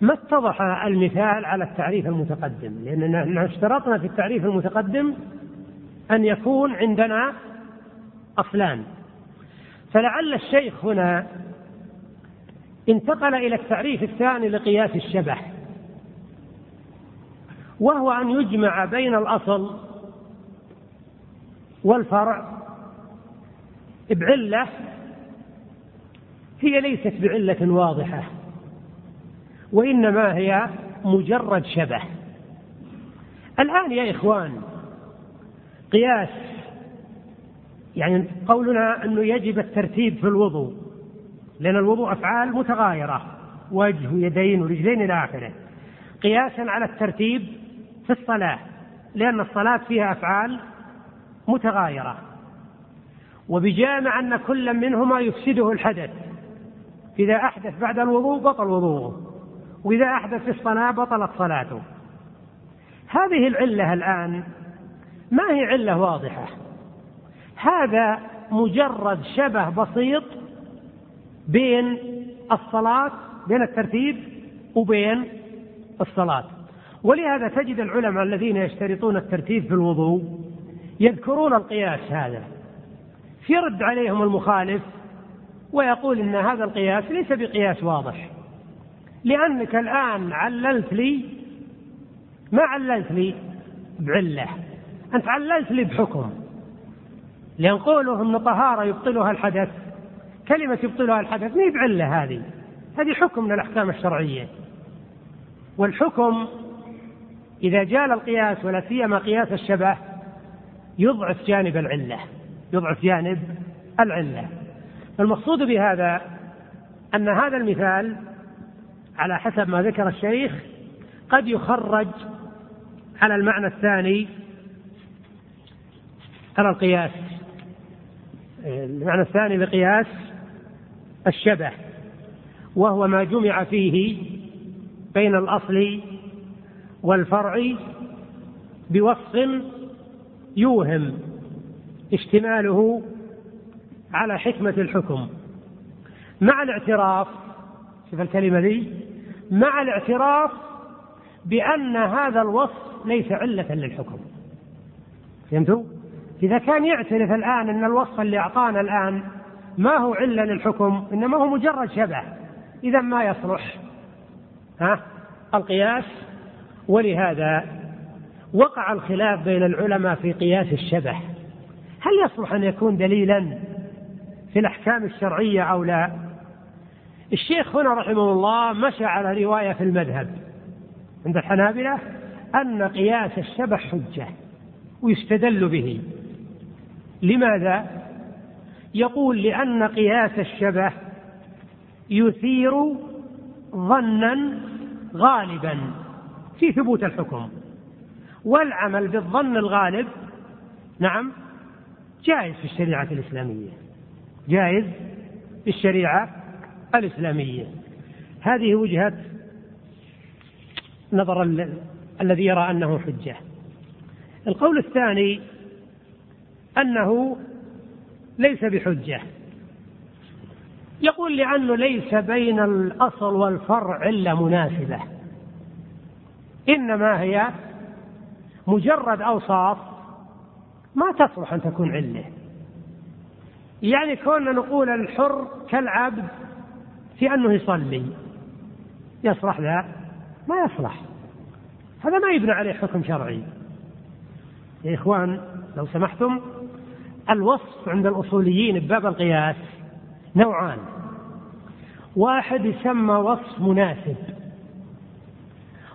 ما اتضح المثال على التعريف المتقدم لأننا اشترطنا في التعريف المتقدم أن يكون عندنا أصلان. فلعل الشيخ هنا انتقل إلى التعريف الثاني لقياس الشبه. وهو أن يجمع بين الأصل والفرع. بعلة هي ليست بعلة واضحة وإنما هي مجرد شبه. الآن يا إخوان قياس يعني قولنا أنه يجب الترتيب في الوضوء لأن الوضوء أفعال متغايرة وجه ويدين ورجلين إلى آخره. قياسا على الترتيب في الصلاة لأن الصلاة فيها أفعال متغايرة. وبجامع أن كل منهما يفسده الحدث. إذا أحدث بعد الوضوء بطل وضوءه وإذا أحدث في الصلاة بطلت صلاته. هذه العلة الآن ما هي علة واضحة. هذا مجرد شبه بسيط بين الصلاة بين الترتيب وبين الصلاة. ولهذا تجد العلماء الذين يشترطون الترتيب في الوضوء يذكرون القياس هذا. يرد عليهم المخالف ويقول إن هذا القياس ليس بقياس واضح. لأنك الآن عللت لي ما عللت لي بعلة أنت عللت لي بحكم. لأن قوله ان طهارة يبطلها الحدث كلمة يبطلها الحدث ما بعلة هذه؟ هذه حكم من الأحكام الشرعية. والحكم إذا جال القياس ولا سيما قياس الشبه يضعف جانب العلة يضعف جانب العلة. المقصود بهذا أن هذا المثال على حسب ما ذكر الشيخ قد يخرج على المعنى الثاني على القياس. المعنى الثاني لقياس الشبه وهو ما جمع فيه بين الأصل والفرع بوصف يوهم اشتماله على حكمة الحكم. مع الاعتراف شوف الكلمة ذي مع الاعتراف بأن هذا الوصف ليس علة للحكم. فهمتوا؟ إذا كان يعترف الآن أن الوصف اللي أعطانا الآن ما هو علة للحكم إنما هو مجرد شبه إذا ما يصلح. ها؟ القياس ولهذا وقع الخلاف بين العلماء في قياس الشبه. هل يصلح أن يكون دليلا في الأحكام الشرعية أو لا؟ الشيخ هنا رحمه الله مشى على رواية في المذهب عند الحنابلة أن قياس الشبه حجة ويستدل به. لماذا؟ يقول لأن قياس الشبه يثير ظنا غالبا. في ثبوت الحكم. والعمل بالظن الغالب نعم جائز في الشريعة الإسلامية. جائز في الشريعة الإسلامية. هذه وجهة نظر الذي يرى أنه حجة. القول الثاني أنه ليس بحجة. يقول لأنه ليس بين الأصل والفرع إلا مناسبة. إنما هي مجرد أوصاف ما تصلح أن تكون علة يعني كوننا نقول الحر كالعبد في أنه يصلي يصلح لا ما يصلح. هذا ما يبنى عليه حكم شرعي. يا إخوان لو سمحتم الوصف عند الأصوليين بباب القياس نوعان. واحد يسمى وصف مناسب.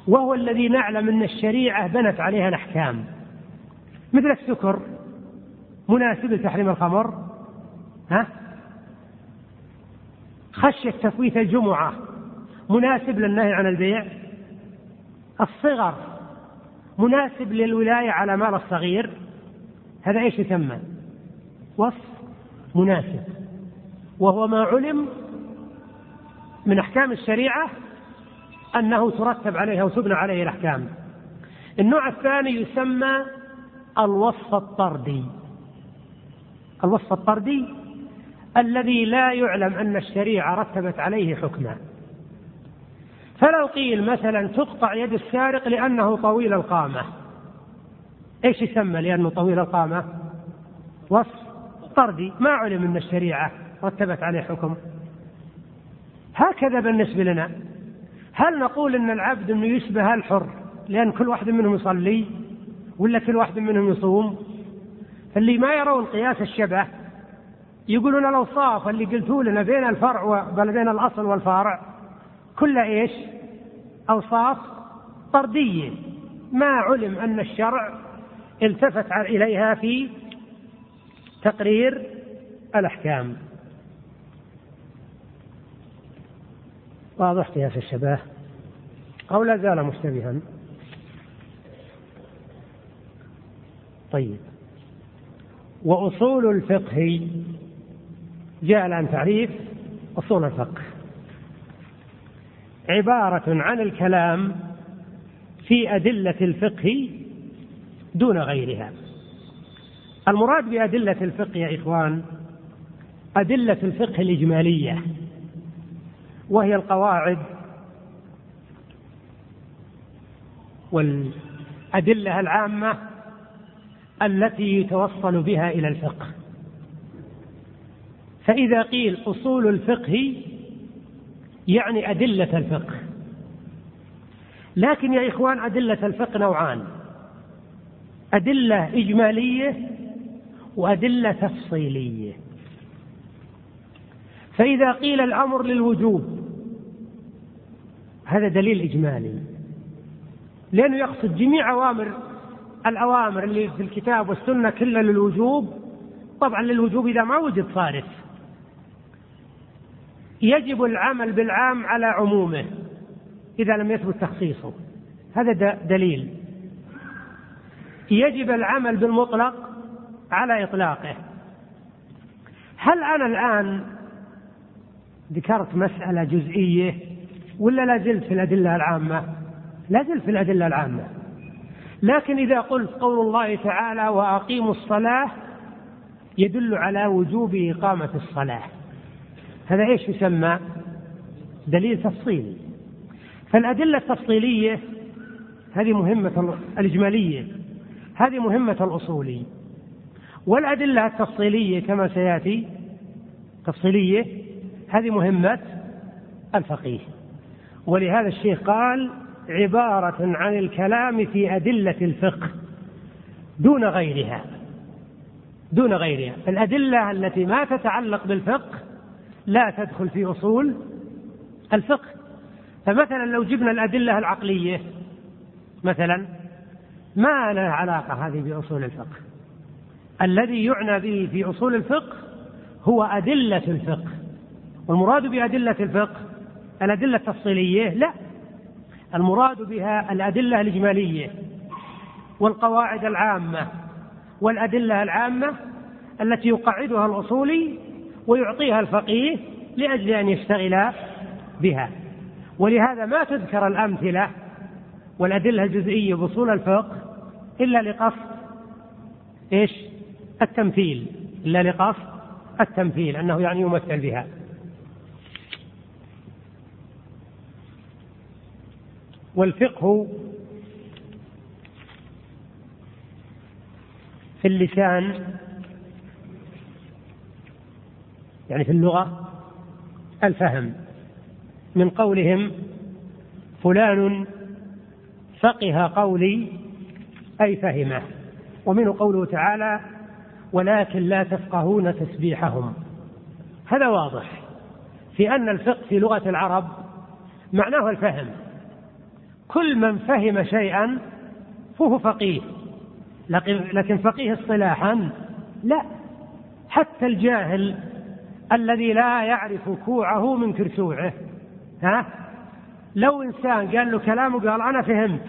وهو الذي نعلم أن الشريعة بنت عليها الأحكام. مثل السكر مناسب لتحريم الخمر ها؟ خشية تفويت الجمعة مناسب للنهي عن البيع. الصغر مناسب للولاية على مال الصغير. هذا إيش يسمى؟ وصف مناسب. وهو ما علم من أحكام الشريعة أنه ترتب عليها وتبنى عليه الأحكام. النوع الثاني يسمى الوصف الطردي. الوصف الطردي الذي لا يعلم أن الشريعة رتبت عليه حكما. فلو قيل مثلا تقطع يد السارق لأنه طويل القامة. إيش يسمى لأنه طويل القامة؟ وصف طردي ما علم أن الشريعة رتبت عليه حكم هكذا بالنسبة لنا هل نقول إن العبد يشبه الحر لأن كل واحد منهم يصلي ولا كل واحد منهم يصوم؟ اللي ما يرون قياس الشبه يقولون الأوصاف اللي قلتوا لنا بين الفرع بل بين الأصل والفارع. كلها إيش؟ أوصاف طردية. ما علم أن الشرع التفت إليها في تقرير الأحكام. واضح قياس الشبه. أو لا زال مشتبها. طيب. وأصول الفقه جاء الآن تعريف أصول الفقه. عبارة عن الكلام في أدلة الفقه دون غيرها. المراد بأدلة الفقه يا إخوان أدلة الفقه الإجمالية. وهي القواعد والأدلة العامة التي يتوصل بها إلى الفقه. فإذا قيل أصول الفقه يعني أدلة الفقه. لكن يا إخوان أدلة الفقه نوعان. أدلة إجمالية وأدلة تفصيلية. فإذا قيل الأمر للوجوب هذا دليل إجمالي. لأنه يقصد جميع أوامر الأوامر اللي في الكتاب والسنة كلها للوجوب. طبعا للوجوب إذا ما وجد صارف يجب العمل بالعام على عمومه إذا لم يثبت تخصيصه. هذا دليل. يجب العمل بالمطلق على إطلاقه. هل أنا الآن ذكرت مسألة جزئية ولا لا زلت في الأدلة العامة؟ لا زلت في الأدلة العامة. لكن إذا قلت قول الله تعالى وأقيموا الصلاة يدل على وجوب إقامة الصلاة. هذا إيش يسمى؟ دليل تفصيلي. فالأدلة التفصيلية هذه مهمة الإجمالية هذه مهمة الأصولي والأدلة التفصيلية كما سيأتي تفصيلية هذه مهمة الفقيه. ولهذا الشيخ قال عبارة عن الكلام في أدلة الفقه دون غيرها دون غيرها. الأدلة التي ما تتعلق بالفقه لا تدخل في أصول الفقه. فمثلا لو جبنا الأدلة العقلية مثلا ما لها علاقة هذه بأصول الفقه. الذي يعنى به في أصول الفقه هو أدلة الفقه والمراد بأدلة الفقه الأدلة التفصيلية؟ لا. المراد بها الأدلة الإجمالية والقواعد العامة والأدلة العامة التي يقعدها الأصولي ويعطيها الفقيه لأجل أن يشتغل بها. ولهذا ما تذكر الأمثلة والأدلة الجزئية بأصول الفقه إلا لقصد إيش؟ التمثيل. إلا لقصد التمثيل أنه يعني يمثل بها. والفقه في اللسان يعني في اللغة الفهم. من قولهم فلان فقه قولي أي فهمه. ومنه قوله تعالى ولكن لا تفقهون تسبيحهم. هذا واضح. في أن الفقه في لغة العرب معناه الفهم. كل من فهم شيئا فهو فقيه. لكن لكن فقيه اصطلاحا لا. حتى الجاهل الذي لا يعرف كوعه من كرسوعه ها؟ لو إنسان قال له كلام وقال أنا فهمت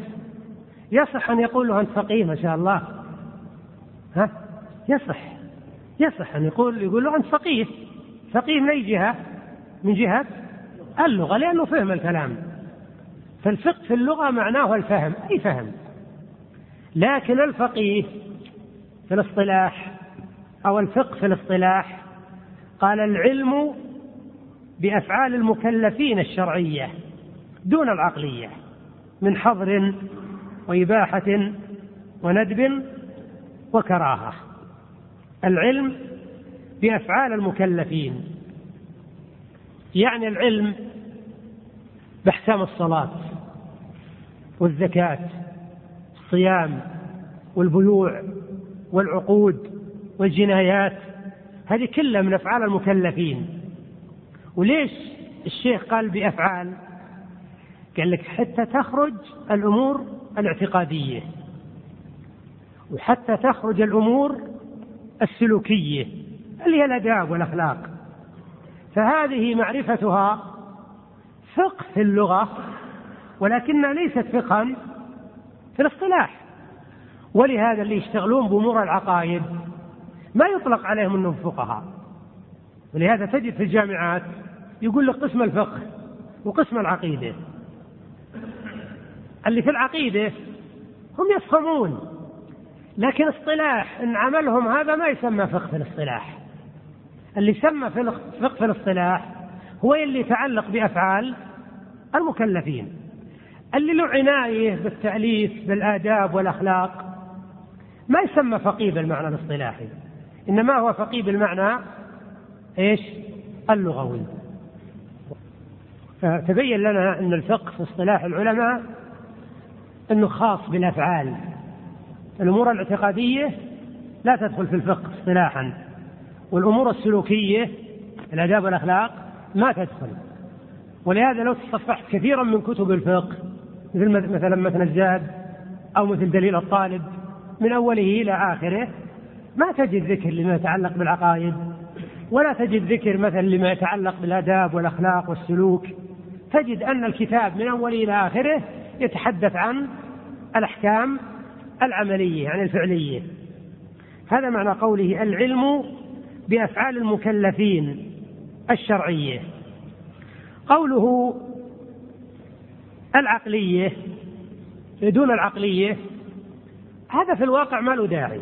يصح أن يقول له أنت فقيه ما شاء الله ها؟ يصح. يصح أن يقول يقول له أنت فقيه. فقيه من أي جهة؟ من جهة اللغة لأنه فهم الكلام. فالفقه في اللغة معناه الفهم أي فهم؟ لكن الفقيه في الاصطلاح أو الفقه في الاصطلاح قال العلم بأفعال المكلفين الشرعية دون العقلية من حظر وإباحة وندب وكراهة. العلم بأفعال المكلفين يعني العلم بأحكام الصلاة والزكاة الصيام والبيوع والعقود والجنايات هذه كلها من أفعال المكلفين. وليش الشيخ قال بأفعال؟ قال لك حتى تخرج الأمور الاعتقادية وحتى تخرج الأمور السلوكية اللي هي الأداب والأخلاق. فهذه معرفتها فقه في اللغة ولكنها ليست فقها في الاصطلاح. ولهذا اللي يشتغلون بامور العقائد ما يطلق عليهم إنهم فقهاء. ولهذا تجد في الجامعات يقول لك قسم الفقه وقسم العقيدة. اللي في العقيدة هم يفهمون لكن اصطلاح إن عملهم هذا ما يسمى فقه في الاصطلاح. اللي يسمى فقه في الاصطلاح هو اللي يتعلق بأفعال المكلفين. اللي له عناية بالتأليف بالآداب والأخلاق ما يسمى فقيه بالمعنى الاصطلاحي. إنما هو فقيه بالمعنى إيش؟ اللغوي. فتبين لنا إن الفقه في اصطلاح العلماء إنه خاص بالأفعال. الأمور الاعتقادية لا تدخل في الفقه اصطلاحا والأمور السلوكية الآداب والأخلاق ما تدخل. ولهذا لو تصفحت كثيرا من كتب الفقه مثل مثلا مثل الزاد أو مثل دليل الطالب من أوله إلى آخره ما تجد ذكر لما يتعلق بالعقائد ولا تجد ذكر مثلا لما يتعلق بالآداب والأخلاق والسلوك. تجد أن الكتاب من أوله إلى آخره يتحدث عن الأحكام العملية يعني الفعلية. هذا معنى قوله العلم بأفعال المكلفين الشرعية. قوله العقلية دون العقلية هذا في الواقع ما له داعي.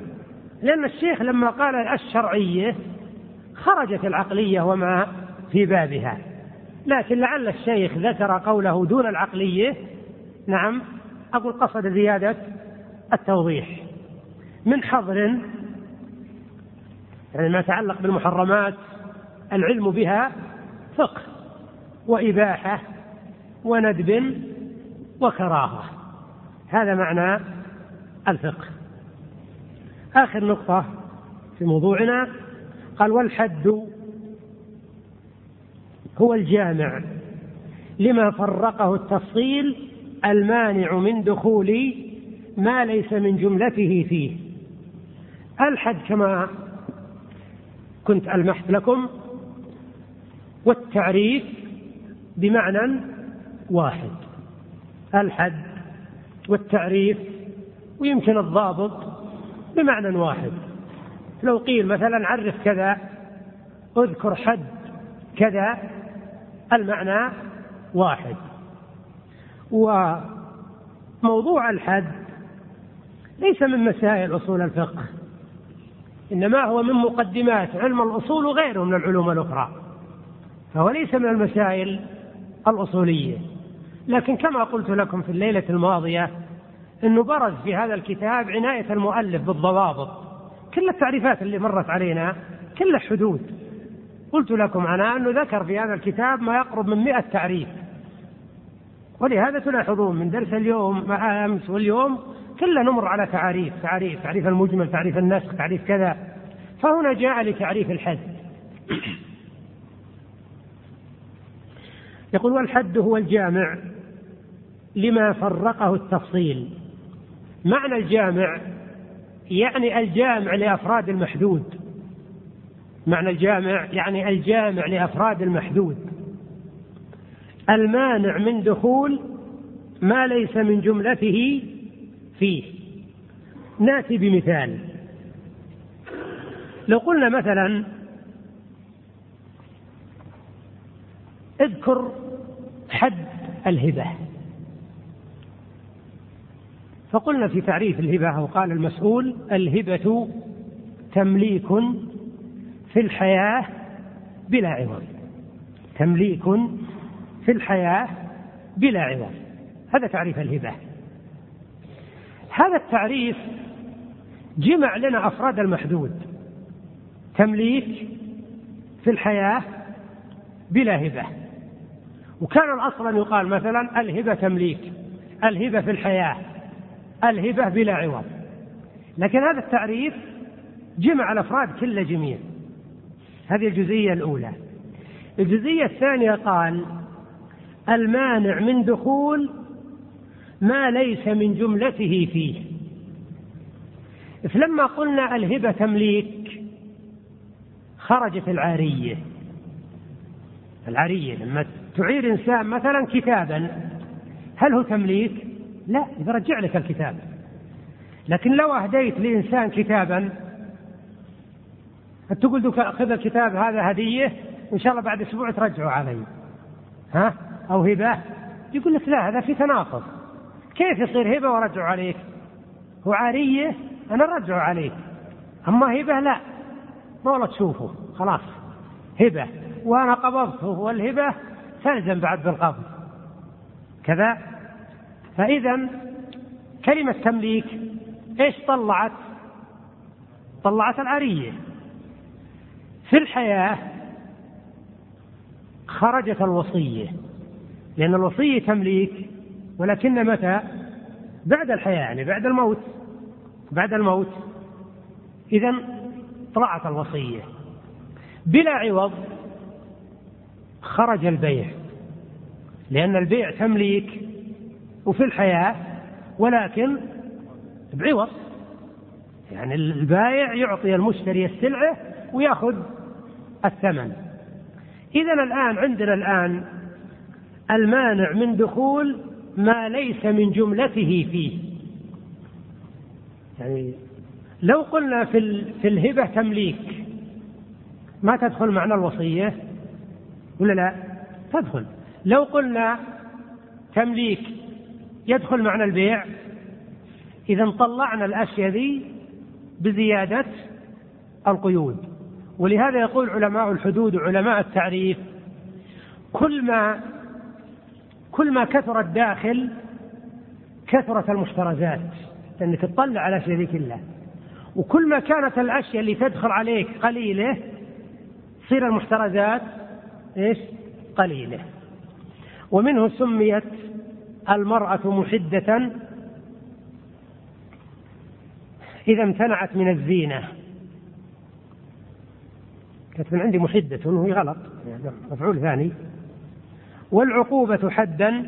لأن الشيخ لما قال الشرعية خرجت العقلية وما في بابها. لكن لعل الشيخ ذكر قوله دون العقلية نعم أقول قصد زيادة التوضيح. من حظر يعني ما يتعلق بالمحرمات العلم بها فقه. وإباحة وندب وكراهة. هذا معنى الفقه. آخر نقطة في موضوعنا قال والحد هو الجامع لما فرقه التفصيل المانع من دخول ما ليس من جملته فيه. الحد كما كنت ألمحت لكم والتعريف بمعنى واحد الحد والتعريف ويمكن الضابط بمعنى واحد. لو قيل مثلا عرف كذا اذكر حد كذا المعنى واحد. وموضوع الحد ليس من مسائل أصول الفقه إنما هو من مقدمات علم الأصول وغيره من العلوم الأخرى فهو ليس من المسائل الأصولية. لكن كما قلت لكم في الليلة الماضية إنه برز في هذا الكتاب عناية المؤلف بالضوابط. كل التعريفات اللي مرت علينا كلها حدود قلت لكم أنا أنه ذكر في هذا الكتاب ما يقرب من مئة تعريف. ولهذا تلاحظون من درس اليوم مع أمس واليوم كله نمر على تعاريف تعريف تعريف المجمل تعريف النسخ تعريف كذا. فهنا جاء لتعريف الحد. يقول والحد هو الجامع لما فرقه التفصيل. معنى الجامع يعني الجامع لأفراد المحدود. معنى الجامع يعني الجامع لأفراد المحدود. المانع من دخول ما ليس من جملته فيه. نأتي بمثال. لو قلنا مثلا اذكر حد الهبة. فقلنا في تعريف الهبة وقال المسؤول الهبة تمليك في الحياة بلا عوض. تمليك في الحياة بلا عوض. هذا تعريف الهبة. هذا التعريف جمع لنا أفراد المحدود. تمليك في الحياة بلا هبة. وكان الأصل أن يقال مثلا الهبة تمليك الهبة في الحياة الهبة بلا عوض. لكن هذا التعريف جمع الأفراد كل جميع. هذه الجزئية الأولى. الجزئية الثانية قال المانع من دخول ما ليس من جملته فيه. فلما قلنا الهبة تمليك خرجت العارية. العارية لما تعير إنسان مثلا كتابا هل هو تمليك؟ لا يرجع لك الكتاب. لكن لو أهديت لإنسان كتابا تقول خذ الكتاب هذا هدية وإن شاء الله بعد أسبوع ترجعه علي؟ ها؟ أو هبة؟ يقول لك لا هذا في تناقض. كيف يصير هبة وأرجعه عليك؟ هو عارية؟ أنا أرجعه عليك. أما هبة لا. ما والله تشوفه. خلاص. هبة. وأنا قبضته. والهبة تلزم بعد بالقبض كذا. فإذا كلمة تمليك إيش طلعت؟ طلعت العارية في الحياة خرجت الوصية لأن الوصية تمليك ولكن متى؟ بعد الحياة يعني بعد الموت. بعد الموت. إذا طلعت الوصية. بلا عوض. خرج البيع. لأن البيع تمليك وفي الحياة ولكن بعوض. يعني البائع يعطي المشتري السلعة ويأخذ الثمن. إذا الآن عندنا الآن المانع من دخول ما ليس من جملته فيه. يعني لو قلنا في في الهبة تمليك ما تدخل معنى الوصية؟ ولا لا؟ تدخل. لو قلنا تمليك يدخل معنى البيع إذا طلعنا الأشياء ذي بزيادة القيود. ولهذا يقول علماء الحدود وعلماء التعريف كل ما كل ما كثر الداخل كثرت المحترزات لأنك تطلع على الأشياء ذي كلها. وكل ما كانت الأشياء اللي تدخل عليك قليلة تصير المحترزات إيش؟ قليلة. ومنه سميت المرأة محدة إذا امتنعت من الزينة. كانت من عندي محدة وهي غلط. مفعول ثاني. والعقوبة حدا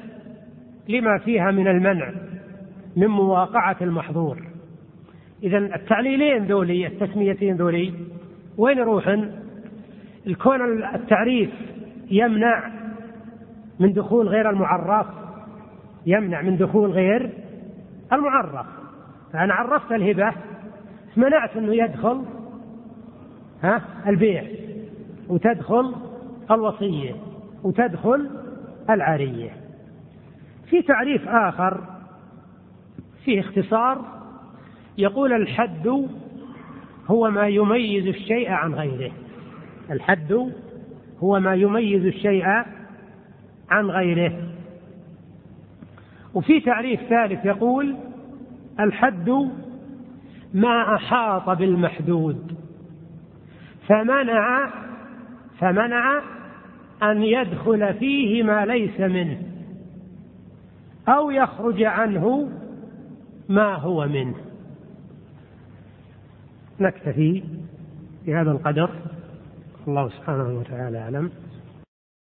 لما فيها من المنع من مواقعة المحظور. إذا التعليلين ذولي التسميتين ذولي وين يروحن؟ الكون التعريف يمنع من دخول غير المعرف يمنع من دخول غير المعرف. فأنا عرفت الهبة منعت أنه يدخل ها البيع وتدخل الوصية وتدخل العارية. في تعريف آخر فيه اختصار يقول الحد هو ما يميز الشيء عن غيره. الحد هو ما يميز الشيء عن غيره. وفي تعريف ثالث يقول الحد ما أحاط بالمحدود. فمنع فمنع أن يدخل فيه ما ليس منه أو يخرج عنه ما هو منه. نكتفي بهذا القدر. الله سبحانه وتعالى أعلم.